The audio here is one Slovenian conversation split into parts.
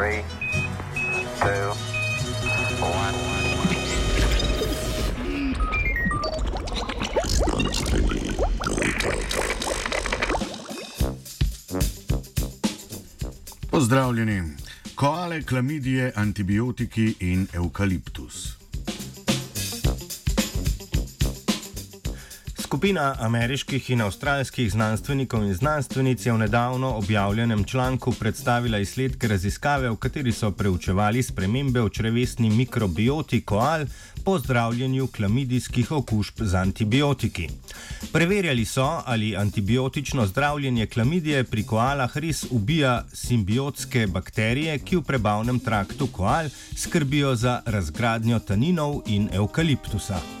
Three, two, one. Pozdravljeni. Koale, klamidije, antibiotiki in eukaliptus. Skupina ameriških in avstralskih znanstvenikov in znanstvenic je v nedavno objavljenem članku predstavila izsledke raziskave, v kateri so preučevali spremembe v črevesni mikrobioti koal po zdravljenju klamidijskih okužb z antibiotiki. Preverjali so, ali antibiotično zdravljenje klamidije pri koalah res ubija simbiotske bakterije, ki v prebavnem traktu koal skrbijo za razgradnjo taninov in eukaliptusa.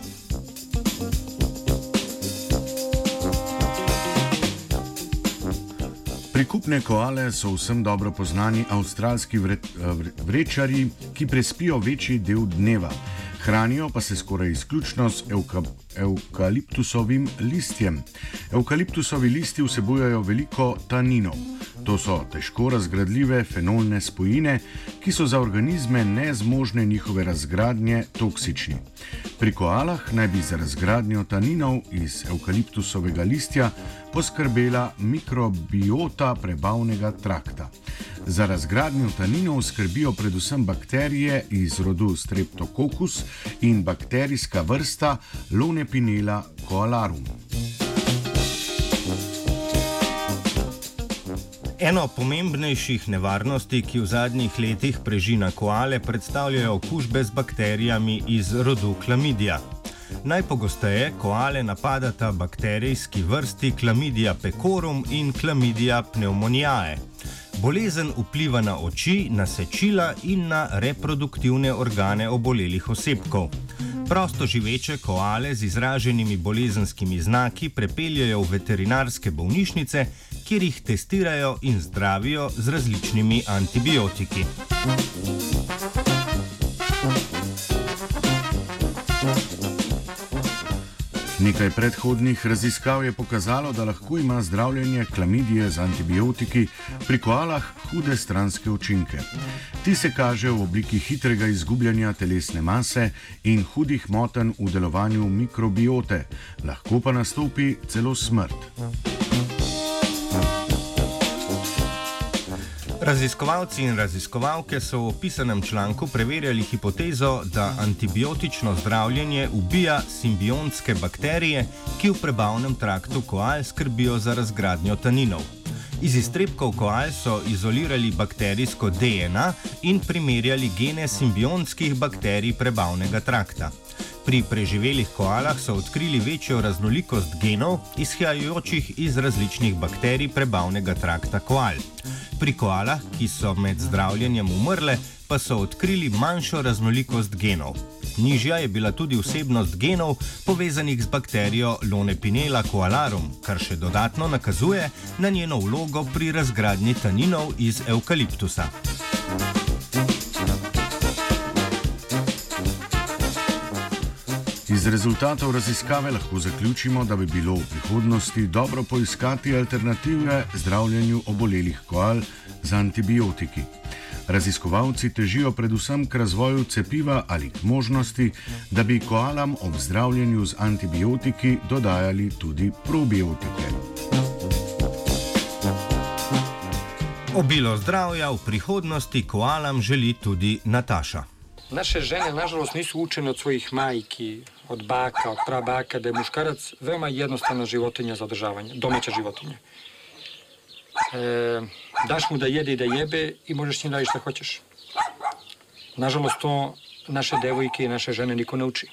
Prikupne koale so vsem dobro poznani avstralski vre, vre, vrečari, ki prespijo večji del dneva. Hranijo pa se skoraj izključno s euka, eukaliptusovim listjem. Eukaliptusovi listi vsebujejo veliko taninov. To so težko razgradljive fenolne spojine, ki so za organizme nezmožne njihove razgradnje toksični. Pri koalah naj bi za razgradnjo taninov iz eukaliptusovega listja poskrbela mikrobiota prebavnega trakta. Za razgradnjo taninov skrbijo predvsem bakterije iz rodu Streptococcus in bakterijska vrsta Lonepinela koalarum. Eno pomembnejših nevarnosti, ki v zadnjih letih prežina koale, predstavljajo okužbe z bakterijami iz rodu klamidija. Najpogosteje koale napadata bakterijski vrsti Chlamydia pecorum in Chlamydia pneumoniae. Bolezen vpliva na oči, na sečila in na reproduktivne organe obolelih osebkov. Prosto živeče koale z izraženimi bolezenskimi znaki prepeljajo v veterinarske bolnišnice, kjer jih testirajo in zdravijo z različnimi antibiotiki. Nekaj predhodnih raziskav je pokazalo, da lahko ima zdravljenje klamidije z antibiotiki pri koalah hude stranske učinke. Ti se kažejo v obliki hitrega izgubljanja telesne mase in hudih motenj v delovanju mikrobiote, lahko pa nastopi celo smrt. Raziskovalci in raziskovalke so v opisanem članku preverjali hipotezo, da antibiotično zdravljenje ubija simbiontske bakterije, ki v prebavnem traktu koal skrbijo za razgradnjo taninov. Iz iztrebkov koal so izolirali bakterijsko DNA in primerjali gene simbiontskih bakterij prebavnega trakta. Pri preživelih koalah so odkrili večjo raznolikost genov, izhajajočih iz različnih bakterij prebavnega trakta koal. Pri koalah, ki so med zdravljenjem umrle, pa so odkrili manjšo raznolikost genov. Nižja je bila tudi vsebnost genov povezanih z bakterijo Lonepinela koalarum, kar še dodatno nakazuje na njeno vlogo pri razgradnji taninov iz eukaliptusa. Iz rezultatov raziskave lahko zaključimo, da bi bilo v prihodnosti dobro poiskati alternative zdravljenju obolelih koal z antibiotiki. Raziskovalci težijo predvsem k razvoju cepiva ali k možnosti, da bi koalam ob zdravljenju z antibiotiki dodajali tudi probiotike. Obilo zdravja v prihodnosti koalam želi tudi Nataša. Naše žene, nažalost, nisu učene od svojih majki, od baka, od prabaka, da je muškarac veoma jednostavna životinja za održavanje, domaća životinja. E, daš mu da jede i da jebe i možeš s njim raditi šta hoćeš. Nažalost, to naše devojke i naše žene niko ne uči.